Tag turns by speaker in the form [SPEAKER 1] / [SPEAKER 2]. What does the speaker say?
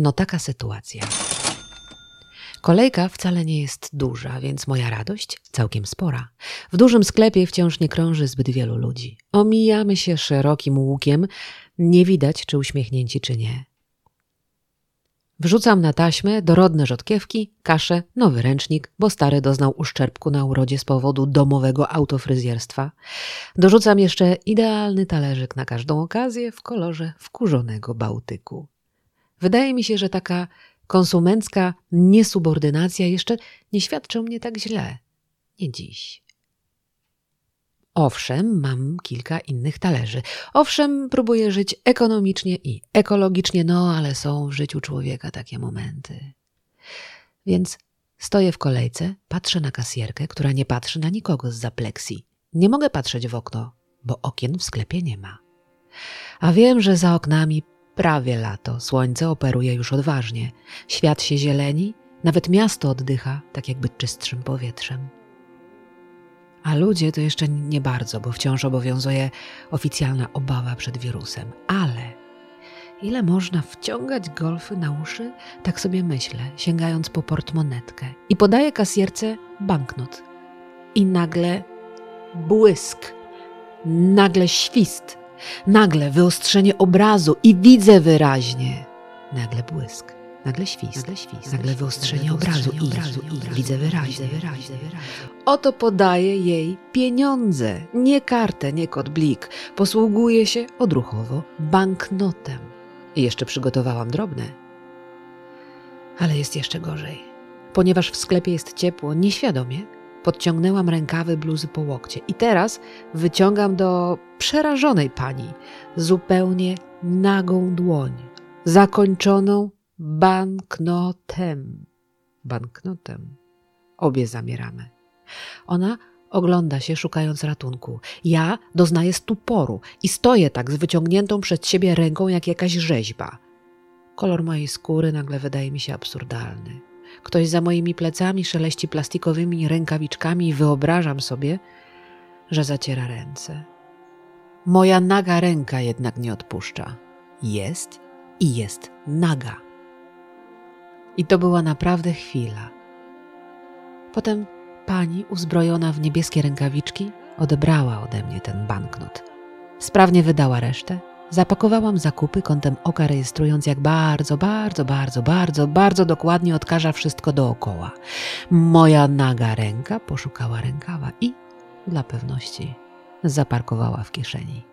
[SPEAKER 1] No taka sytuacja. Kolejka wcale nie jest duża, więc moja radość całkiem spora. W dużym sklepie wciąż nie krąży zbyt wielu ludzi. Omijamy się szerokim łukiem, nie widać, czy uśmiechnięci, czy nie. Wrzucam na taśmę dorodne rzodkiewki, kaszę, nowy ręcznik, bo stary doznał uszczerbku na urodzie z powodu domowego autofryzjerstwa. Dorzucam jeszcze idealny talerzyk na każdą okazję w kolorze wkurzonego Bałtyku. Wydaje mi się, że taka konsumencka niesubordynacja jeszcze nie świadczy o mnie tak źle. Nie dziś. Owszem, mam kilka innych talerzy. Owszem, próbuję żyć ekonomicznie i ekologicznie, no ale są w życiu człowieka takie momenty. Więc stoję w kolejce, patrzę na kasjerkę, która nie patrzy na nikogo z zapleksji. Nie mogę patrzeć w okno, bo okien w sklepie nie ma. A wiem, że za oknami prawie lato, słońce operuje już odważnie. Świat się zieleni, nawet miasto oddycha, tak jakby czystszym powietrzem. A ludzie to jeszcze nie bardzo, bo wciąż obowiązuje oficjalna obawa przed wirusem. Ale ile można wciągać golfy na uszy? Tak sobie myślę, sięgając po portmonetkę. I podaję kasjerce banknot. I nagle błysk, nagle świst, nagle wyostrzenie obrazu i widzę wyraźnie. Nagle błysk, nagle świst, nagle, świst, nagle wyostrzenie obrazu, i, obrazu i, i widzę wyraźnie. wyraźnie. Oto podaje jej pieniądze, nie kartę, nie kod blik. Posługuje się odruchowo banknotem. I jeszcze przygotowałam drobne. Ale jest jeszcze gorzej. Ponieważ w sklepie jest ciepło, nieświadomie podciągnęłam rękawy bluzy po łokcie. I teraz wyciągam do przerażonej pani zupełnie nagą dłoń, zakończoną banknotem. Banknotem. Obie zamieramy. Ona ogląda się, szukając ratunku. Ja doznaję stuporu i stoję tak z wyciągniętą przed siebie ręką jak jakaś rzeźba. Kolor mojej skóry nagle wydaje mi się absurdalny. Ktoś za moimi plecami szeleści plastikowymi rękawiczkami i wyobrażam sobie, że zaciera ręce. Moja naga ręka jednak nie odpuszcza. Jest i jest naga. I to była naprawdę chwila. Potem pani, uzbrojona w niebieskie rękawiczki, odebrała ode mnie ten banknot. Sprawnie wydała resztę. Zapakowałam zakupy kątem oka, rejestrując, jak bardzo, bardzo, bardzo, bardzo, bardzo dokładnie odkaża wszystko dookoła. Moja naga ręka poszukała rękawa i, dla pewności, zaparkowała w kieszeni.